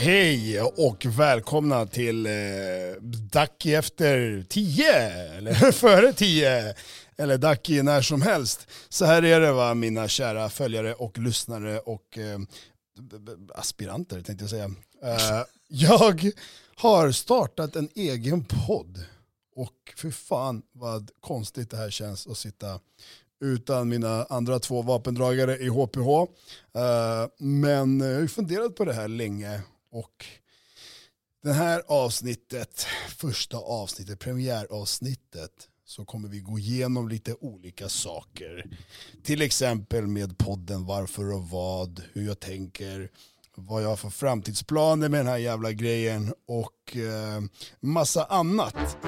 Hej och välkomna till eh, Dacki efter tio, eller före tio, eller Dacki när som helst. Så här är det va, mina kära följare och lyssnare och eh, aspiranter tänkte jag säga. Eh, jag har startat en egen podd och för fan vad konstigt det här känns att sitta utan mina andra två vapendragare i HPH. Uh, eh, men jag har ju funderat på det här länge och det här avsnittet, första avsnittet, premiäravsnittet, så kommer vi gå igenom lite olika saker. Till exempel med podden Varför och vad, hur jag tänker, vad jag har för framtidsplaner med den här jävla grejen och eh, massa annat.